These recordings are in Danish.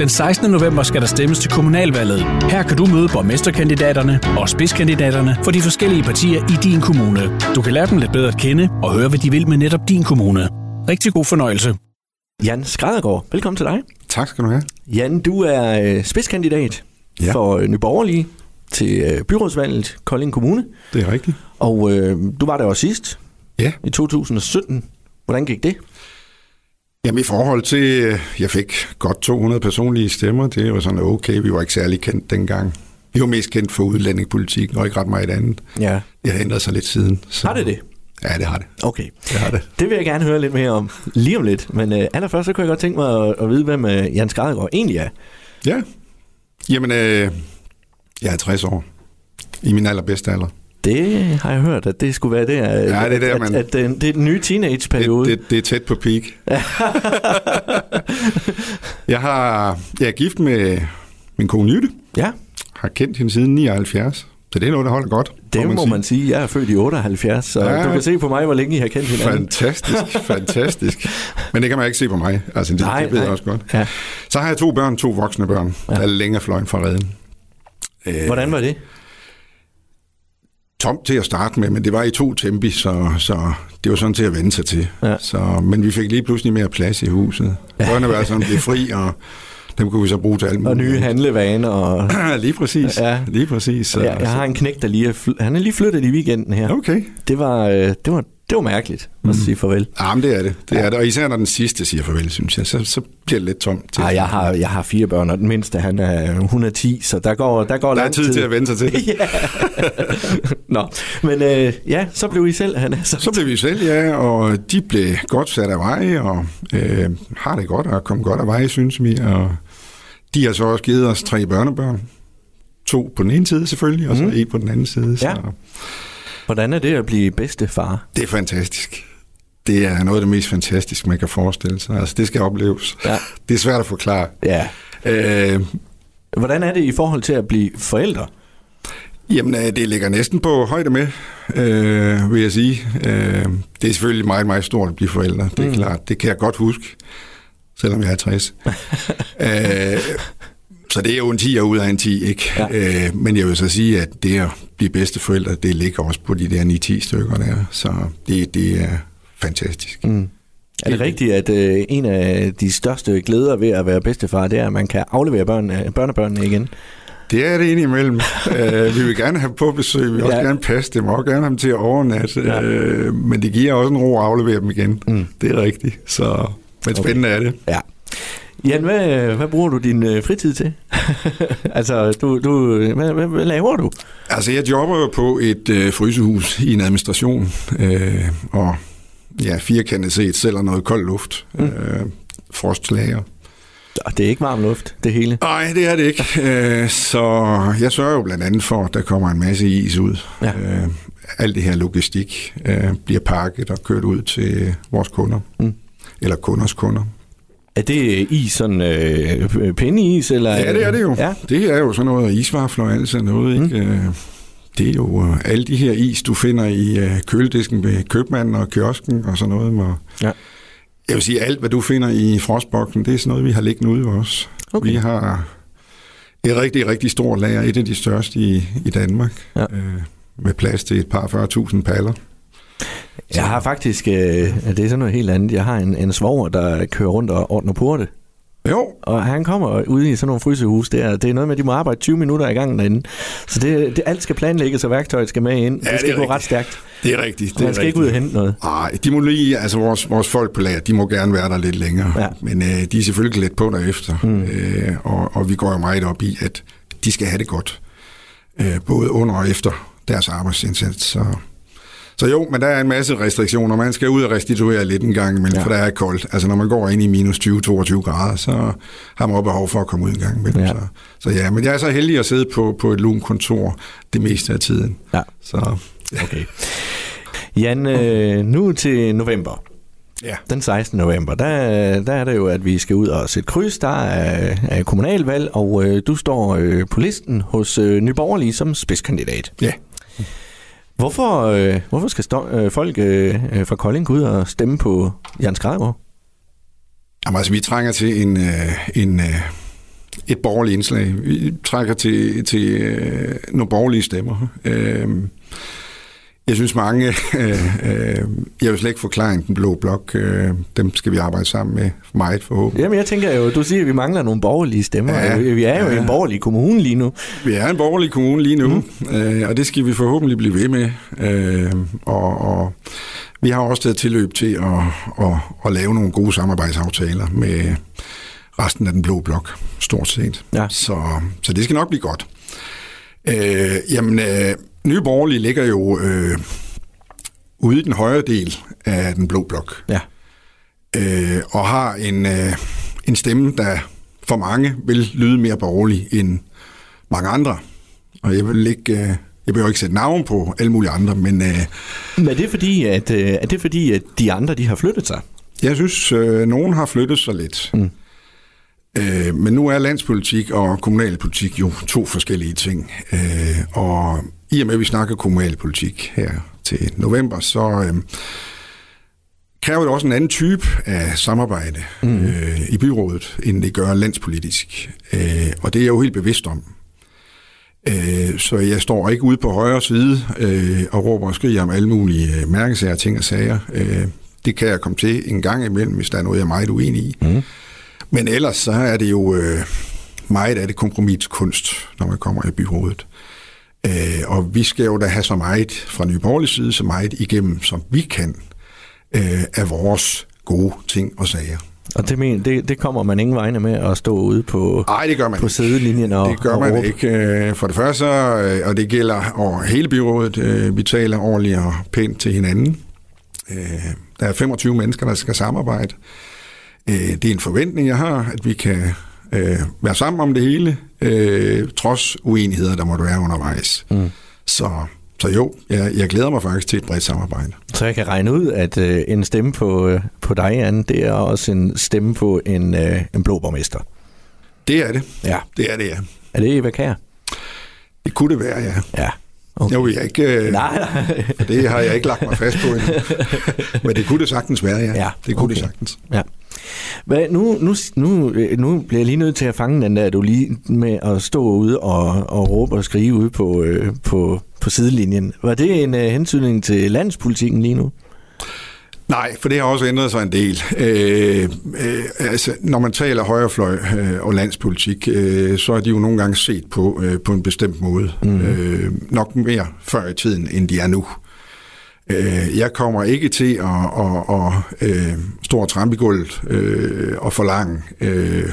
Den 16. november skal der stemmes til kommunalvalget. Her kan du møde borgmesterkandidaterne og spidskandidaterne for de forskellige partier i din kommune. Du kan lære dem lidt bedre at kende og høre, hvad de vil med netop din kommune. Rigtig god fornøjelse. Jan Skræddergaard, velkommen til dig. Tak skal du have. Jan, du er øh, spidskandidat Ja. for øh, Nye Borgerlige til øh, byrådsvalget Kolding Kommune. Det er rigtigt. Og øh, du var der også sidst, Ja. i 2017. Hvordan gik det? Jamen i forhold til, øh, jeg fik godt 200 personlige stemmer, det var sådan okay, vi var ikke særlig kendt dengang. Vi var mest kendt for udlændingepolitik, og ikke ret meget andet. Ja. Det har ændret sig lidt siden. Så... Har det det? Ja, det har det. Okay. Det har det. Det vil jeg gerne høre lidt mere om lige om lidt. Men øh, allerførst så kunne jeg godt tænke mig at, at vide, hvem øh, Jan Skræddergaard egentlig er. Ja. Jamen, øh, jeg er 60 år. I min allerbedste alder. Det har jeg hørt, at det skulle være der. Ja, det er der, at, man- at, at, det, det er den nye teenageperiode. Det, det, det er tæt på peak. jeg, har, jeg er gift med min kone Jytte. Ja, Har kendt hende siden 79. Så det er noget, der holder godt. det må man, sige. sige. Jeg er født i 78, så ja, du kan se på mig, hvor længe I har kendt hinanden. Fantastisk, fantastisk. Men det kan man ikke se på mig. Altså, det, Nej, det ved nej. jeg også godt. Ja. Så har jeg to børn, to voksne børn, Ja. der er længere fløjen fra redden. Øh, Hvordan var det? Tomt til at starte med, men det var i to tempi, så, så det var sådan til at vende sig til. Ja. Så, men vi fik lige pludselig mere plads i huset. Børneværelserne blev fri, og dem kunne vi så bruge til alt Og muligt. nye handlevaner. Og, lige præcis. Ja. Lige præcis. Så, jeg, jeg har en knæk, der lige er, fly- han er lige flyttet i weekenden her. Okay. Det var, øh, det var, det var mærkeligt at sige farvel. Ja, men det er det. det, er det. Og især når den sidste siger farvel, synes jeg, så, så bliver det lidt tomt. Til. Ej, jeg har, jeg har fire børn, og den mindste, han er 110, så der går, der går Der er lang tid til at vende sig til. ja. Nå, men øh, ja, så blev I selv, han er så... Så blev vi selv, ja, og de blev godt sat af vej, og øh, har det godt, og kom godt af vej, synes vi. Og de har så også givet os tre børnebørn. To på den ene side selvfølgelig, og så Mhm. en på den anden side. Så Ja. Hvordan er det at blive bedstefar? det er fantastisk. Det er noget af det mest fantastiske, man kan forestille sig. Altså, det skal opleves. Ja. Det er svært at forklare. Ja. Øh, Hvordan er det i forhold til at blive forældre? Jamen, øh, det ligger næsten på højde med, øh, vil jeg sige. Øh, det er selvfølgelig meget, meget stort at blive forældre. Det er mm. klart. Det kan jeg godt huske, selvom jeg er 60. øh, så det er jo en 10 ud af en 10, ikke? Ja. Øh, men jeg vil så sige, at det at blive bedste forældre, det ligger også på de der 9-10 stykker der. Så det, det er fantastisk. Mm. Er det rigtigt, at øh, en af de største glæder ved at være bedstefar, det er, at man kan aflevere børn, øh, børnebørnene igen? Det er det indimellem. øh, vi vil gerne have på besøg, vi vil også Ja. gerne passe dem, og også gerne have dem til at overnatte, Ja. øh, men det giver også en ro at aflevere dem igen. Mm. Det er rigtigt, så men spændende er det. Ja. Jan, hvad, hvad bruger du din øh, fritid til? altså, du, du, hvad, hvad, hvad laver du? Altså, jeg jobber jo på et øh, frysehus i en administration, øh, og ja, firkantet set sælger noget kold luft, mm. øh, frostlager. Og Det er ikke varm luft, det hele. Nej, det er det ikke. Øh, så jeg sørger jo blandt andet for, at der kommer en masse is ud. Ja. Øh, alt det her logistik øh, bliver pakket og kørt ud til vores kunder. Mm. Eller kunders kunder. Er det is, sådan øh, pindeis? Eller, Ja, det er det jo. Ja. Det er jo sådan noget isvafler og alt sådan noget. Ikke? Øh, Det er jo øh, alle de her is, du finder i øh, køledisken ved købmanden og kiosken og sådan noget. Hvor Ja. Jeg vil sige, alt hvad du finder i frostboksen, det er sådan noget, vi har liggende ude os. Okay. Vi har et rigtig, rigtig stort lager, et af de største i, i Danmark, Ja. øh, med plads til et par 40.000 paller. Jeg har faktisk, øh, det er sådan noget helt andet, jeg har en, en svoger, der kører rundt og ordner porte. Jo, Og han kommer ud i sådan nogle frysehus der. Det er noget med, at de må arbejde 20 minutter i gangen derinde. Så det, det alt skal planlægges, og værktøjet skal med ind. Ja, det skal det gå rigtigt. ret stærkt. det er rigtigt. Det man skal ikke ud og hente noget. Nej, de må lige, altså vores, vores folk på lager, de må gerne være der lidt længere. Ja. Men øh, de er selvfølgelig klædt på derefter. Mm. Øh, og, og vi går jo meget op i, at de skal have det godt. Øh, både under og efter deres arbejdsindsats. Så, så jo, men der er en masse restriktioner. Man skal ud og restituere lidt en gang imellem, Ja. for der er koldt. Altså når man går ind i minus 20-22 grader, så har man også behov for at komme ud en gang imellem. Ja. Så, så ja, men jeg er så heldig at sidde på, på et lunt kontor det meste af tiden. Ja. Så Okay. Jan, øh, nu til november. ja. Den 16. november, der, der er det jo, at vi skal ud og sætte kryds. Der er, er kommunalvalg, og øh, du står øh, på listen hos øh, Nye Borgerlige som spidskandidat. Ja. Hvorfor, øh, hvorfor skal stå, øh, folk øh, øh, fra Kolding gå ud og stemme på Jan Skrædgaard? Jamen, altså, vi trænger til en, øh, en, øh, et borgerligt indslag. Vi trækker til, til øh, nogle borgerlige stemmer. Øh, jeg synes mange, øh, øh, jeg vil slet ikke forklare den blå blok, øh, dem skal vi arbejde sammen med meget forhåbentlig. Jamen jeg tænker jo, du siger, at vi mangler nogle borgerlige stemmer. Ja, vi er jo ja. en borgerlig kommune lige nu. Vi er en borgerlig kommune lige nu, mm. øh, og det skal vi forhåbentlig blive ved med. Øh, og, og vi har også taget tilløb til at, at, at lave nogle gode samarbejdsaftaler med resten af den blå blok, stort set. Ja. Så, så det skal nok blive godt. Øh, jamen, øh, Nye Borgerlige ligger jo øh, ude i den højre del af den blå blok, Ja. øh, og har en, øh, en stemme, der for mange vil lyde mere borgerlig end mange andre. Og jeg vil ikke... Øh, jeg behøver ikke sætte navn på alle mulige andre, men øh, Men er det fordi, at, øh, er det fordi, at de andre de har flyttet sig? jeg synes, øh, nogen har flyttet sig lidt. Mm. Øh, men nu er landspolitik og kommunalpolitik jo to forskellige ting. Øh, og i og med, at vi snakker kommunalpolitik her til november, så øh, kræver det også en anden type af samarbejde mm. øh, i byrådet, end det gør landspolitisk. Øh, og det er jeg jo helt bevidst om. Øh, så jeg står ikke ude på højre side øh, og råber og skriger om alle mulige øh, mærkesager, ting og sager. Øh, det kan jeg komme til en gang imellem, hvis der er noget, jeg er meget uenig i. Mm. Men ellers så er det jo øh, meget af det kompromiskunst, når man kommer i byrådet. Øh, og vi skal jo da have så meget fra Nye Borgerlige side, så meget igennem, som vi kan, øh, af vores gode ting og sager. Og det, men, det, det kommer man ingen vegne med at stå ude på, Nej, det gør man på ikke. sidelinjen og Det gør og man råbe. ikke. Øh, For det første, øh, og det gælder over hele byrådet, øh, vi taler ordentligt og pænt til hinanden. Øh, Der er 25 mennesker, der skal samarbejde. Øh, Det er en forventning, jeg har, at vi kan øh, være sammen om det hele, øh, trods uenigheder, der måtte være undervejs. Mm. Så, så jo, jeg, jeg glæder mig faktisk til et bredt samarbejde. Så jeg kan regne ud, at øh, en stemme på, øh, på dig, Anne, det er også en stemme på en, øh, en blå borgmester. Det er det. Ja. Det er det, ja. Er det Eva Kær? Det kunne det være, ja. Ja. Okay. Jeg ikke, øh, Nej, nej. det har jeg ikke lagt mig fast på endnu. Men det kunne det sagtens være, ja. Ja, det kunne okay. det sagtens. Ja. Hvad, nu, nu, nu, øh, nu bliver jeg lige nødt til at fange den der, du lige med at stå ude og, og råbe og skrige ude på, øh, på, på sidelinjen. Var det en uh, hensynning til landspolitikken lige nu? Nej, for det har også ændret sig en del. Øh, øh, altså, når man taler højrefløj øh, og landspolitik, øh, så er de jo nogle gange set på øh, på en bestemt måde. Mm. Øh, nok mere før i tiden, end de er nu. Øh, jeg kommer ikke til at, at, at, øh, stå og trampe i gulvet øh, og forlange øh,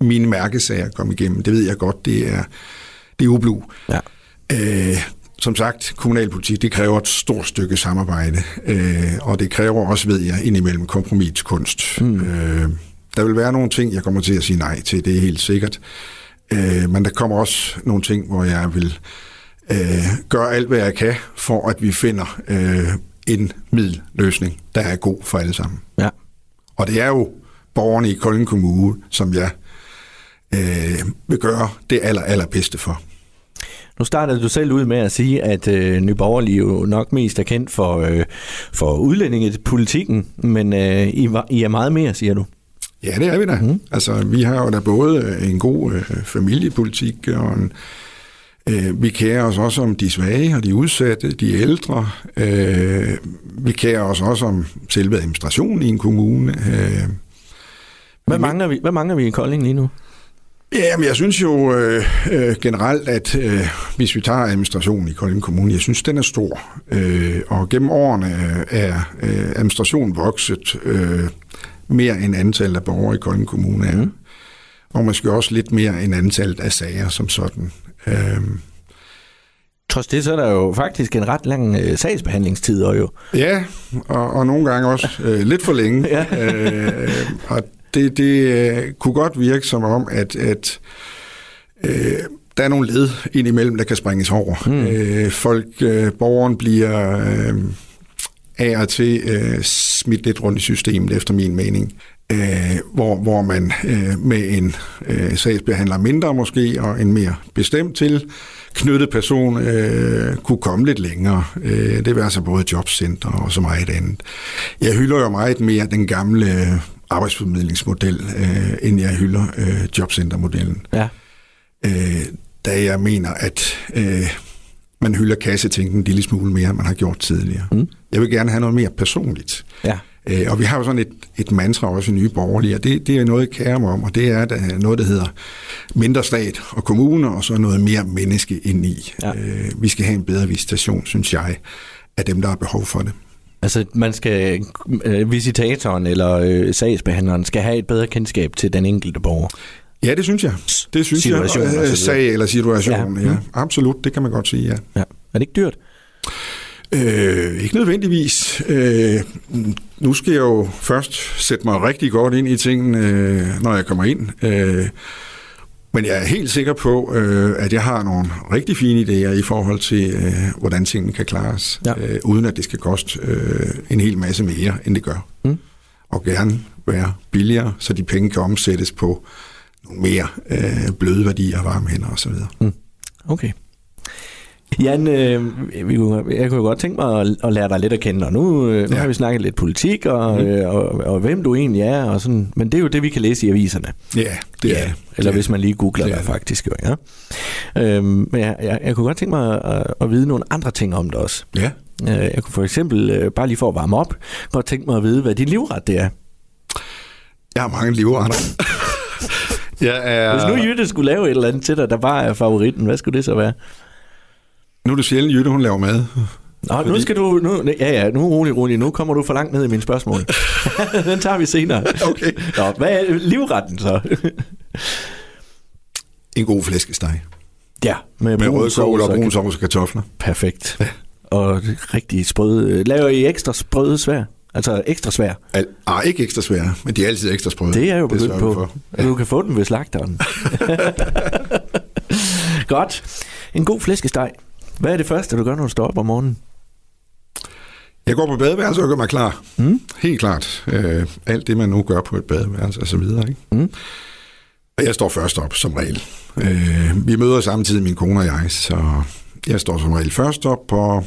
mine mærkesager komme igennem. Det ved jeg godt, det er, det er ublu. Ja. Øh, som sagt, kommunalpolitik, det kræver et stort stykke samarbejde, øh, og det kræver også, ved jeg, indimellem kompromiskunst. Mm. Øh, der vil være nogle ting, jeg kommer til at sige nej til, det er helt sikkert. Øh, men der kommer også nogle ting, hvor jeg vil øh, gøre alt, hvad jeg kan, for at vi finder øh, en middelløsning, der er god for alle sammen. Ja. Og det er jo borgerne i Kolding Kommune, som jeg øh, vil gøre det aller, allerbedste for. Nu startede du selv ud med at sige, at øh, Nye Borgerlige jo nok mest er kendt for, øh, for udlændingepolitikken, men øh, I, var, I er meget mere, siger du. Ja, det er vi da. Mm. Altså, vi har jo da både en god øh, familiepolitik, og en, øh, vi kærer os også om de svage og de udsatte, de ældre. Øh, vi kærer os også om selve administrationen i en kommune. Øh, Hvad mangler vi, hvad mangler vi i Kolding lige nu? Ja, men jeg synes jo øh, øh, generelt, at øh, hvis vi tager administrationen i Kolding Kommune, jeg synes, den er stor. Øh, og gennem årene øh, er øh, administrationen vokset øh, mere end antallet af borgere i Kolding Kommune er. Mm. Og måske også lidt mere end antallet af sager som sådan. Øh, Trods det, så er der jo faktisk en ret lang øh, sagsbehandlingstid, og jo. ja, og, og nogle gange også øh, lidt for længe. Ja. øh, og det, det øh, kunne godt virke som om, at, at øh, der er nogle led indimellem, der kan springes over. Mm. Øh, folk, øh, borgeren bliver øh, af og til øh, smidt lidt rundt i systemet, efter min mening. Øh, hvor, hvor man øh, med en øh, sagsbehandler mindre måske, og en mere bestemt til knyttet person øh, kunne komme lidt længere. Øh, det vil altså både jobcenter og så meget andet. Jeg hylder jo meget mere den gamle arbejdsformidlingsmodel, øh, end jeg hylder øh, jobcentermodellen. Ja. Øh, da jeg mener, at øh, man hylder kassetænken en lille smule mere, end man har gjort tidligere. Mm. Jeg vil gerne have noget mere personligt. Ja. Øh, og vi har jo sådan et, et mantra også i Nye Borgerlige, og det, det er noget, jeg kærer mig om, og det er der noget, der hedder mindre stat og kommuner, og så noget mere menneske ind i. Ja. Øh, vi skal have en bedre visitation, synes jeg, af dem, der har behov for det. Altså, man skal, øh, visitatoren eller øh, sagsbehandleren skal have et bedre kendskab til den enkelte borger. Ja, det synes jeg. Det synes Situation jeg. Øh, Sag eller situation, Ja. ja. ja. Mm. Absolut, det kan man godt sige, ja. Ja. Er det ikke dyrt? Øh, ikke nødvendigvis. Øh, nu skal jeg jo først sætte mig rigtig godt ind i tingene, øh, når jeg kommer ind. Øh, men jeg er helt sikker på, øh, at jeg har nogle rigtig fine idéer i forhold til, øh, hvordan tingene kan klares, Ja. øh, uden at det skal koste øh, en hel masse mere, end det gør. Mm. Og gerne være billigere, så de penge kan omsættes på nogle mere øh, bløde værdier, varme hænder osv. Okay. Jan, øh, vi kunne, jeg kunne godt tænke mig at, at lære dig lidt at kende, og nu, øh, nu Ja. har vi snakket lidt politik, og, Mm. øh, og, og hvem du egentlig er, og sådan, men det er jo det, vi kan læse i aviserne. Ja, det er det. Eller Det hvis er man lige googler Det det, er det det. faktisk. Jo, ja. øhm, men jeg, jeg, jeg kunne godt tænke mig at, at vide nogle andre ting om det også. Ja. Øh, Jeg kunne for eksempel, øh, bare lige for at varme op, godt tænke mig at vide, hvad din livret det er. Jeg har mange livretter. jeg er... Hvis nu Jytte skulle lave et eller andet til dig, der bare er favoritten, hvad skulle det så være? Nu er det sjældent, Jytte, hun laver mad. Nå, nu skal du... Nu, ja, ja, nu rolig, rolig. Nu kommer du for langt ned i mine spørgsmål. Den tager vi senere. Okay. Nå, hvad er livretten så? En god flæskesteg. ja, med, Med brun rødkål sovs og brun sovs og kartofler. Perfekt. Og rigtig sprøde... Laver I ekstra sprøde svær? Altså ekstra svær? Al- ah, ikke ekstra svære, men de er altid ekstra sprøde. Det er jo begyndt på. for. Ja. Du kan få den ved slagteren. Godt. En god flæskesteg. Hvad er det første, du gør, når du står op om morgenen? Jeg går på badeværelse og gør mig klar. Mm. Helt klart. Øh, alt det, man nu gør på et badeværelse og så videre. Ikke? Mm. Og jeg står først op, som regel. Øh, vi møder samtidig, min kone og jeg, så jeg står som regel først op og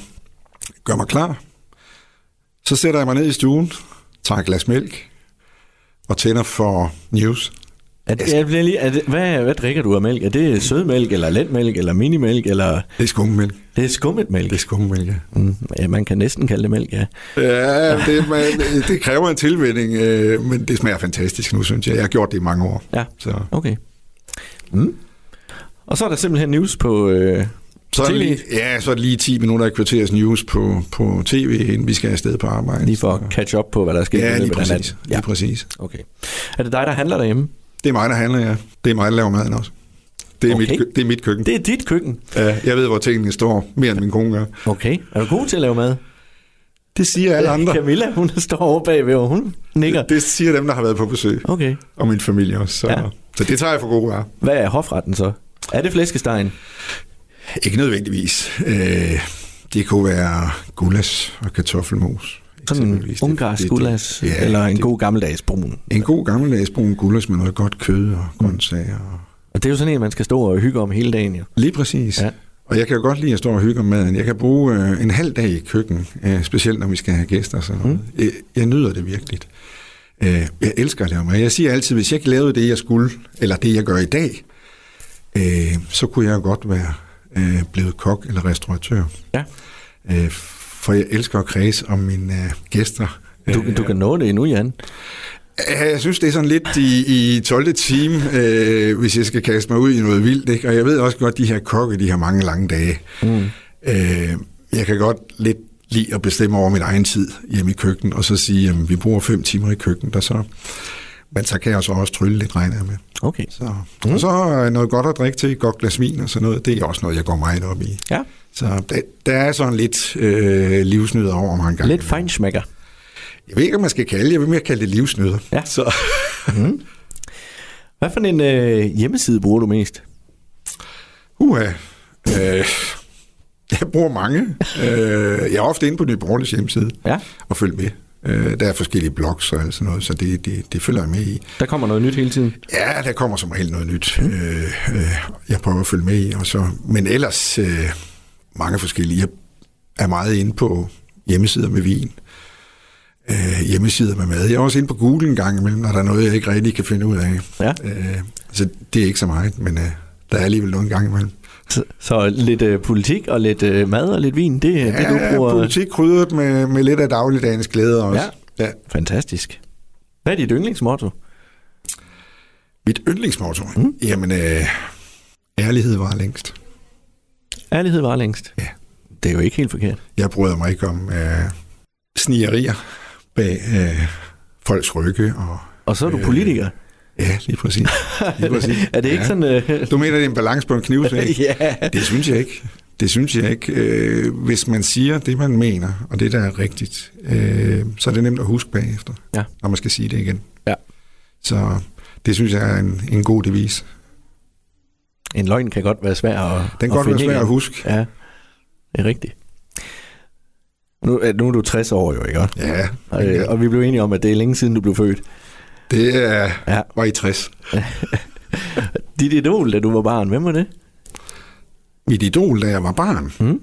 gør mig klar. Så sætter jeg mig ned i stuen, tager et glas mælk og tænder for news. Er det, jeg bliver lige, er det, hvad, hvad drikker du af mælk? Er det sødmælk, eller letmælk, eller minimælk, eller Det er skummemælk. det er skummet mælk? Det er skummemælk, ja. Mm, ja, man kan næsten kalde det mælk, ja. Ja, det, man, det kræver en tilvænning, øh, men det smager fantastisk nu, synes jeg. Jeg har gjort det i mange år. Ja, Så, okay. Mm. Og så er der simpelthen news på... Øh, så er lige, ja, så er det lige 10 minutter i kvarters news på, på tv, inden vi skal afsted på arbejde. lige for at catch up på, hvad der er i Ja, lige af præcis. Ja. Lige præcis. okay. Er det dig, der handler derhjemme? Det er mig, der handler, ja. Det er mig, der laver maden også. Det er, Okay. mit, det er mit køkken. Det er dit køkken. Ja, jeg ved, hvor tingene står, mere end min kone gør. Okay. Er du god til at lave mad? Det siger alle andre. Camilla, hun står over bagved, og hun nikker. Det siger dem, der har været på besøg. Okay. Og min familie også. Så, Ja. ja. så det tager jeg for gode varer. Hvad er hofretten så? Er det flæskestegen? Ikke nødvendigvis. Øh, det kunne være gulas og kartoffelmos. Sådan en ungarsk det- gulas? ja, eller en det- god gammeldags brun? En god gammeldags brun gulas med noget godt kød og grøntsager. Og... Og det er jo sådan en, man skal stå og hygge om hele dagen jo. Lige præcis. Ja. Og jeg kan jo godt lide at stå og hygge om maden. Jeg kan bruge øh, en halv dag i køkken, øh, specielt når vi skal have gæster og sådan noget. Mm. Jeg, jeg nyder det virkelig. Øh, jeg elsker at lave mad. Jeg siger altid, hvis jeg ikke lavede det, jeg skulle, eller det, jeg gør i dag, øh, så kunne jeg jo godt være øh, blevet kok eller restauratør. Ja. Øh, for jeg elsker at kredse om mine øh, gæster. Du, du kan nå det endnu, Jan. Ja, Jeg synes, det er sådan lidt i, i 12. time, øh, hvis jeg skal kaste mig ud i noget vildt. Ikke? Og jeg ved også godt, at de her kokke, de har mange lange dage. Mm. Øh, jeg kan godt lidt lide at bestemme over min egen tid hjemme i køkkenet, og så sige, at vi bruger fem timer i køkkenet, og så, men så kan jeg så også trylle lidt, regner jeg med. Okay. Så, mm. Og så noget godt at drikke til, et godt glas vin og sådan noget, det er også noget, jeg går meget op i. Ja. Så der, der er sådan lidt øh, livsnyder over mig en gang. Lidt fejnsmækker. Jeg ved ikke, om man skal kalde det, jeg vil mere kalde det livsnyder. Ja. Så, Hvad for en øh, hjemmeside bruger du mest? Uha. Øh, jeg bruger mange. øh, jeg er ofte inde på Nye Borgerliges hjemmeside Ja. og følger med. Øh, der er forskellige blogs og alt sådan noget, så det, det, det følger jeg med i. Der kommer noget nyt hele tiden. Ja, der kommer som regel noget nyt. Øh, øh, jeg prøver at følge med i. Og så, men ellers øh, mange forskellige. Jeg er meget inde på hjemmesider med vin. øh, hjemmesider med mad. Jeg er også inde på Google en gang imellem, når der er noget, jeg ikke rigtig kan finde ud af. Ja. Øh, så det er ikke så meget, men øh, der er alligevel noget en gang imellem. Så, så lidt øh, politik og lidt øh, mad og lidt vin, det er det, du bruger. politik krydret med, med lidt af dagligdagens glæde også. Ja. ja. Fantastisk. Hvad er dit yndlingsmotto? Mit yndlingsmotto? Mm. Jamen, øh, ærlighed var længst. Ærlighed var længst. Ja. Det er jo ikke helt forkert. Jeg bryder mig ikke om øh, snigerier bag øh, folks rygge. Og, Og så er du Øh, politiker. Ja, lige præcis. Lige præcis. er det ikke ja. sådan... Øh... Du mener, det er en balance på en knivsæg? ja. Det synes jeg ikke. Det synes jeg ikke. Øh, hvis man siger det, man mener, og det, der er rigtigt, øh, så er det nemt at huske bagefter, Ja. når man skal sige det igen. Ja. Så det synes jeg er en, en god devis. En løgn kan godt være svær at Den kan godt være svær igen. at huske. Ja, det er rigtigt. Nu, er- nu er du 60 år jo, ikke? Ja, Og, øh, og vi blev enige om, at det er længe siden, du blev født. Det er, Ja. var i 60. Dit idol, da du var barn, hvem var det? Mit idol, da jeg var barn. Mm.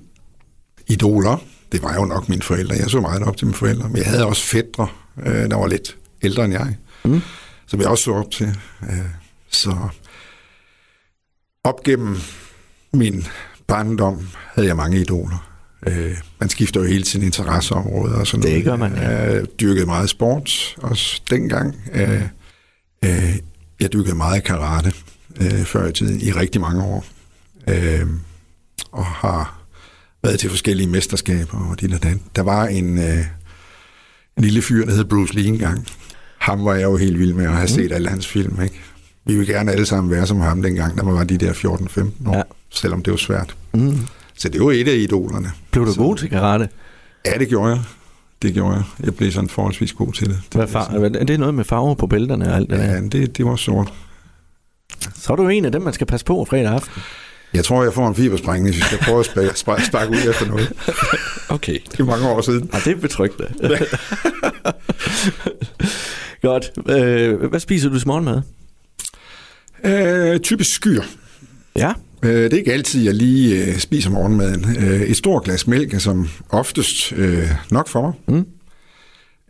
Idoler, det var jo nok mine forældre. Jeg så meget op til mine forældre. Men jeg havde også fædre, øh, der var lidt ældre end jeg. Mm. Som jeg også så op til. Øh, så op gennem min barndom havde jeg mange idoler. Øh, skifter jo hele tiden interesseområder og sådan Det noget. gør man, ja. Jeg dyrkede meget sport også dengang. Øh, øh, jeg dyrkede meget karate øh, før i tiden i rigtig mange år. Øh, og har været til forskellige mesterskaber og dit og dat. Der var en, øh, en lille fyr, der hed Bruce Lee engang. Ham var jeg jo helt vild med at have set alle hans film, ikke? Vi ville gerne alle sammen være som ham dengang, da man var de der 14-15 år, ja. selvom det var svært. Mm. Så det var et af idolerne. Blev du Så- god til karate? Ja, det gjorde jeg. Det gjorde jeg. Jeg blev sådan forholdsvis god til det. Hvad far, er det noget med farver på bælterne og alt det der? Ja, det, det var sort. Så er du en af dem, man skal passe på fredag aften. Jeg tror, jeg får en fibersprængning, hvis jeg skal prøve at sparke, sparke, sparke ud efter noget. Okay. Det er mange år siden. Ja, det er betryggende. Godt. Øh, hvad spiser du til morgenmad? Øh, typisk skyr. Ja. Øh, det er ikke altid, jeg lige øh, spiser morgenmaden. Øh, et stort glas mælk er som oftest øh, nok for mig. Mm.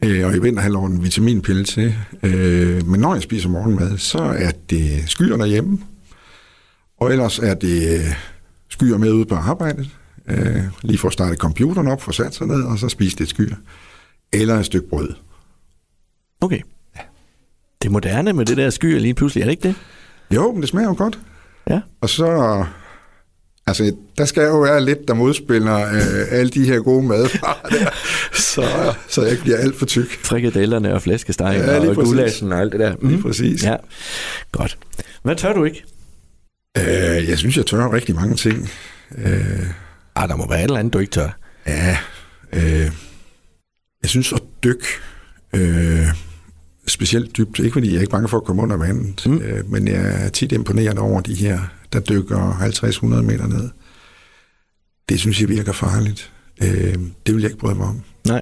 Øh, og i vinterhalvåret en vitaminpille til. Øh, men når jeg spiser morgenmad, så er det skyer derhjemme. Og ellers er det øh, skyer med ude på arbejdet. Øh, lige for at starte computeren op, få sat sig ned, og så spise det skyer. Eller et stykke brød. Okay. Det er moderne med det der skyer lige pludselig, er det ikke det? Jo, men det smager jo godt. Ja. Og så... Altså, der skal jo være lidt, der modspiller øh, alle de her gode madvarer der, så, så jeg ikke bliver alt for tyk. Frikadellerne og flæskestegen Ja, og gulasjen og alt det der. Mm. Lige præcis. Ja, godt. Hvad tør du ikke? Øh, jeg synes, jeg tør rigtig mange ting. Øh, Ah, der må være et eller andet, du ikke tør. ja, øh, jeg synes at dykke øh, specielt dybt, ikke fordi jeg er ikke bange for at komme under vandet, Mm. øh, men jeg er tit imponeret over de her, der dykker 50-100 meter ned. Det synes jeg virker farligt. Øh, det vil jeg ikke bryde mig om. Nej.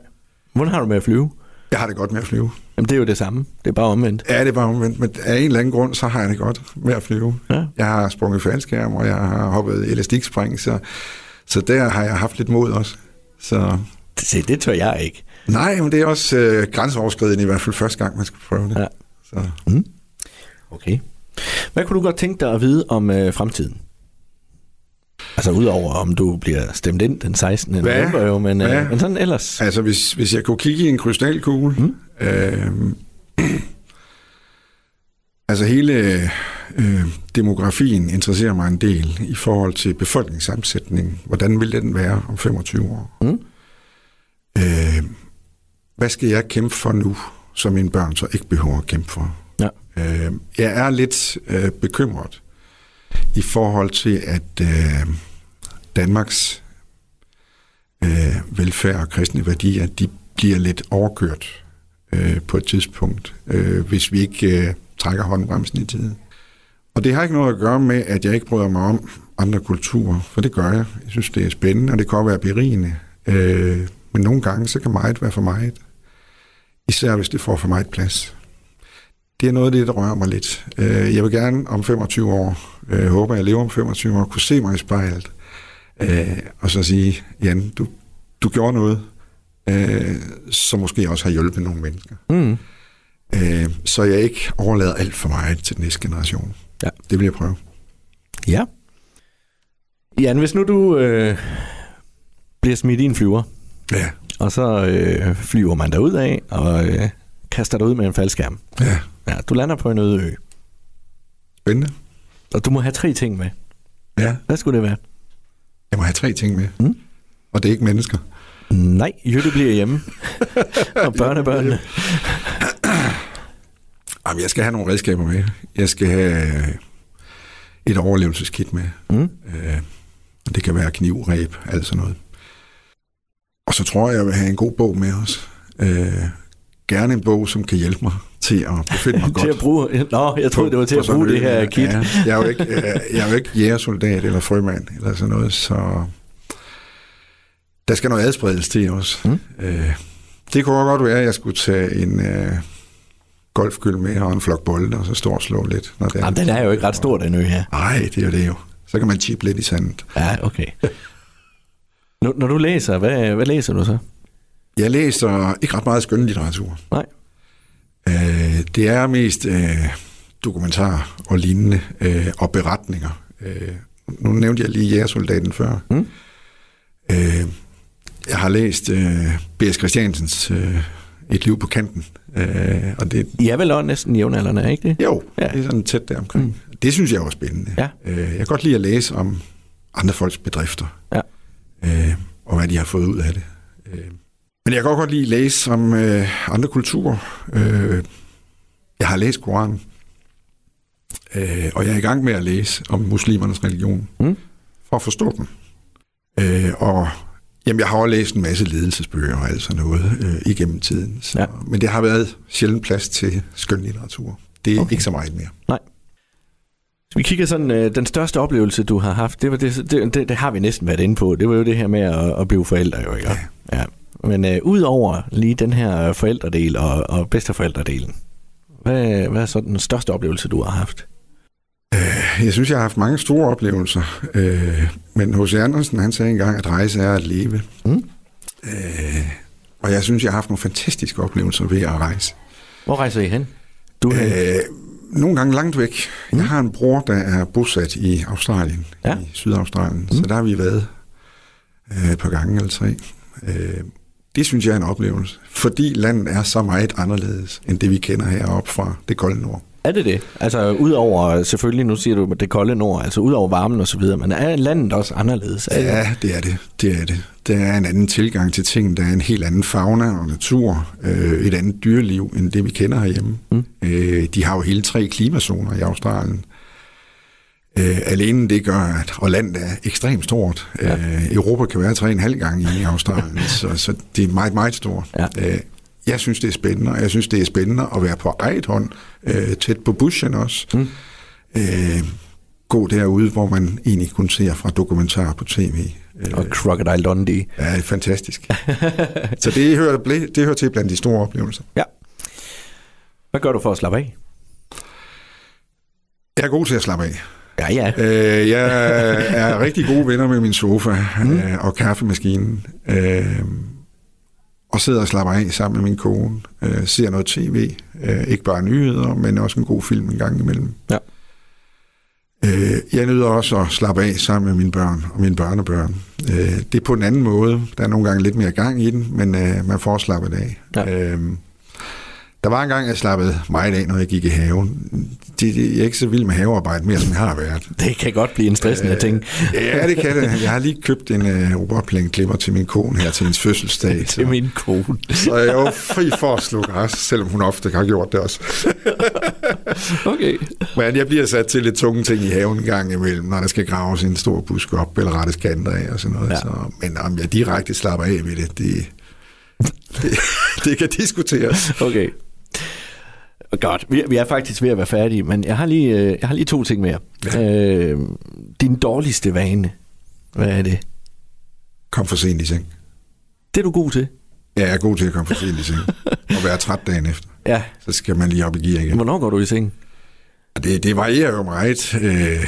Hvordan har du med at flyve? Jeg har det godt med at flyve. Jamen, det er jo det samme. Det er bare omvendt. Ja, det er bare omvendt, men af en eller anden grund, så har jeg det godt med at flyve. Ja. Jeg har sprunget faldskærm, og jeg har hoppet elastikspring, så, så der har jeg haft lidt mod også. Så Se, det tør jeg ikke. Nej, men det er også øh, grænseoverskridende i hvert fald første gang, man skal prøve det. Ja. Så. Okay. Hvad kunne du godt tænke dig at vide om øh, fremtiden? Altså udover om du bliver stemt ind den 16. Hvad? november jo, men, øh, Hvad? men sådan ellers. Altså, hvis, hvis jeg kunne kigge i en krystalkugle, mm. øh, altså hele øh, demografien interesserer mig en del i forhold til befolkningssammensætningen. Hvordan vil den være om 25 år? Mm. Øh, hvad skal jeg kæmpe for nu, som mine børn så ikke behøver at kæmpe for? Ja. Øh, jeg er lidt øh, bekymret i forhold til, at øh, Danmarks øh, velfærd og kristne værdier, de bliver lidt overkørt øh, på et tidspunkt, øh, hvis vi ikke øh, trækker håndbremsen i tiden. Og det har ikke noget at gøre med, at jeg ikke bryder mig om andre kulturer, for det gør jeg. Jeg synes, det er spændende, og det kan også være berigende. Øh, men nogle gange, så kan meget være for meget. Især hvis det får for meget plads. Det er noget af det, der rører mig lidt. Øh, jeg vil gerne om 25 år, øh, håber jeg lever om 25 år, kunne se mig i spejlet, øh, og så sige, Jan, du, du gjorde noget, øh, som måske også har hjulpet nogle mennesker. Mm. Øh, så jeg ikke overlader alt for meget til den næste generation. Ja. Det vil jeg prøve. Ja. Jan, hvis nu du øh, bliver smidt i en flyver, Ja, og så øh, flyver man derud af og øh, kaster dig ud med en faldskærm. ja. Ja, du lander på en øde ø, Spændende. og du må have tre ting med. Ja, Hvad skulle det være? jeg må have tre ting med. Mm. Og det er ikke mennesker. Nej, Jytte bliver hjemme. og børnebørnene. Jamen, jeg skal have nogle redskaber med. Jeg skal have et overlevelseskit med. Mm. Øh, det kan være kniv, ræb, alt sådan noget. Og så tror jeg, jeg vil have en god bog med os. Øh, gerne en bog, som kan hjælpe mig til at befinde mig godt. til at bruge... Nå, jeg troede, det var til på at bruge det her kit. Ja, jeg, er jo ikke, jeg er jo ikke jægersoldat eller frømand eller sådan noget, så der skal noget adspredelse til os. Mm. Øh, det kunne også godt være, at jeg skulle tage en øh, golfkøl med og en flok bolde, og så stå og slå lidt. Når det Jamen, den er jo ikke ret stor, den ø her. Nej, det er jo det jo. Så kan man chip lidt i sandet. Ja, okay. Når, når du læser, hvad, hvad læser du så? Jeg læser ikke ret meget skønlitteratur. Nej. Øh, det er mest øh, dokumentar og lignende, øh, og beretninger. Øh, nu nævnte jeg lige Jægersoldaten før. Mm. Øh, jeg har læst øh, B.S. Christiansens øh, Et liv på kanten. Øh, og det, I er vel også næsten jævnaldrende, er ikke det? jo, Ja. det er sådan tæt der omkring. Mm. Det synes jeg var spændende. Ja. Øh, jeg kan godt lide at læse om andre folks bedrifter. Ja. Øh, og hvad de har fået ud af det. Øh. Men jeg kan godt lide at læse om øh, andre kulturer. Øh, jeg har læst Koranen, øh, og jeg er i gang med at læse om muslimernes religion, Mm. for at forstå den. Øh, og jamen, jeg har også læst en masse ledelsesbøger og alt sådan noget øh, igennem tiden. Så, Ja. Men det har været sjældent plads til skønlitteratur. Det er okay. ikke så meget mere. Nej. Vi kigger sådan, øh, den største oplevelse, du har haft, det, var det, det, det, det har vi næsten været inde på. Det var jo det her med at, at blive forældre, jo ikke? Ja. ja. Men øh, udover lige den her forældredel og, og bedsteforældredelen, hvad, hvad er så den største oplevelse, du har haft? Jeg synes, jeg har haft mange store oplevelser. Øh, men H.C. Andersen, han sagde engang, at rejse er at leve. Mm. Øh, og jeg synes, jeg har haft nogle fantastiske oplevelser ved at rejse. Hvor rejser I hen? Du er hen? Nogle gange langt væk. Mm. Jeg har en bror, der er bosat i Australien, Ja. i Sydaustralien. Mm. Så der har vi været øh, et par gange eller tre. Øh, det synes jeg er en oplevelse, fordi landet er så meget anderledes, end det vi kender heroppe fra det kolde nord. Er det det? Altså udover, selvfølgelig, nu siger du det kolde nord, altså udover varmen og så videre, men er landet også anderledes? Er det? Ja, det er det. Det er det. Der er en anden tilgang til ting. Der er en helt anden fauna og natur. Øh, et andet dyreliv, end det vi kender herhjemme. Mm. Øh, de har jo hele tre klimazoner i Australien. Øh, alene det gør, at og landet er ekstremt stort. Ja. Øh, Europa kan være tre og en halv gang i Australien, så, så det er meget, meget stort. Ja. Øh, jeg synes, det er spændende, og jeg synes, det er spændende at være på eget hånd, øh, tæt på bushen også. Mm. Øh, gå derude, hvor man egentlig kun ser fra dokumentarer på tv. Øh, Og Crocodile Dundee. Ja, fantastisk. så det hører, det hører til blandt de store oplevelser. Ja. Hvad gør du for at slappe af? Jeg er god til at slappe af. Ja, ja. Øh, jeg er rigtig gode venner med min sofa mm. øh, og kaffemaskinen. Øh, og sidder og slapper af sammen med min kone. Øh, ser noget tv. Øh, ikke bare nyheder, men også en god film en gang imellem. Ja. Øh, jeg nyder også at slappe af sammen med mine børn og mine børnebørn. Øh, det er på en anden måde. Der er nogle gange lidt mere gang i den, men øh, man får slappet af. Ja. Øh, der var en gang, jeg slappede meget af, når jeg gik i haven. Det, det, jeg er ikke så vild med havearbejde mere, som jeg har været. Det kan godt blive en stressende ting. Ja, det kan det. Jeg har lige købt en uh, robotplænklipper til min kone her til hendes fødselsdag. Til min kone. Så jeg er jo fri for at slå græs, selvom hun ofte har gjort det også. Okay. Men jeg bliver sat til lidt tunge ting i haven en gang imellem, når der skal graves en stor busk op, eller rettes kanter af og sådan noget. Ja. Så, men om jeg direkte slapper af ved det, det, det, det kan diskuteres. Okay. Godt. Vi, vi er faktisk ved at være færdige, men jeg har lige, øh, jeg har lige to ting mere. Ja. Øh, din dårligste vane, hvad er det? Kom for sent i seng. Det er du god til. Ja, jeg er god til at komme for sent i seng. Og være træt dagen efter. Ja. Så skal man lige op i gear igen. Hvornår går du i seng? Det, det varierer jo meget. Øh,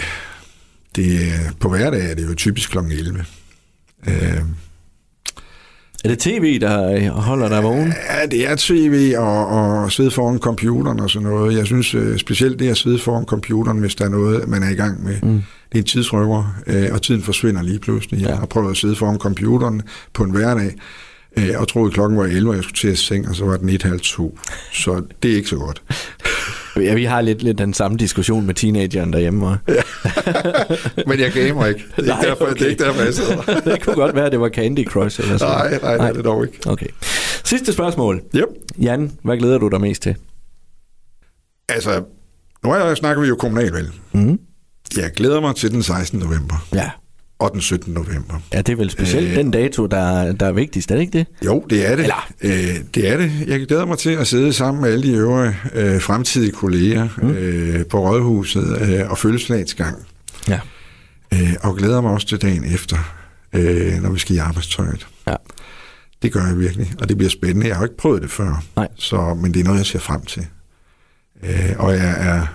det, på hverdag er det jo typisk kl. 11. Øh, Er det tv, der holder dig vågen? Ja, det er tv og, og sidde foran computeren og sådan noget. Jeg synes øh, specielt det at sidde foran computeren, hvis der er noget, man er i gang med. Mm. Det er en tidsrøver, øh, og tiden forsvinder lige pludselig. Jeg Ja. har prøvet at sidde foran computeren på en hverdag, øh, og troede klokken var 11, og jeg skulle til at seng, og så var den et halv to. Så det er ikke så godt. Ja, vi har lidt, lidt den samme diskussion med teenageren derhjemme. Og... Men jeg gamer ikke. Det er, Nej, ikke derfor, det er ikke derfor, jeg sidder. det kunne godt være, at det var Candy Crush eller sådan Nej, nej, nej, det er dog ikke. Okay. Sidste spørgsmål. Yep. Jan, hvad glæder du dig mest til? Altså, nu jeg snakker vi jo kommunalvalg. Mm. Jeg glæder mig til den 16. november Ja. Og den 17. november. ja, det er vel specielt øh... den dato, der, der er vigtigst, er det ikke det? Jo, det er det. Eller- Øh, det er det. Jeg glæder mig til at sidde sammen med alle de øvrige øh, fremtidige kolleger mm. øh, på Rådhuset øh, og følge slagets gang. Ja. Øh, og glæder mig også til dagen efter, øh, når vi skal i arbejdstøjet. Ja. Det gør jeg virkelig, og det bliver spændende. Jeg har jo ikke prøvet det før, Nej. så, men det er noget, jeg ser frem til. Øh, og jeg er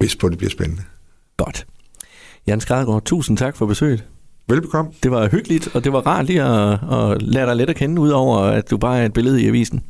vist på, at det bliver spændende. Godt. Jan Skargaard, tusind tak for besøget. Velbekomme. Det var hyggeligt, og det var rart lige at, at lære dig lidt at kende, udover at du bare er et billede i avisen.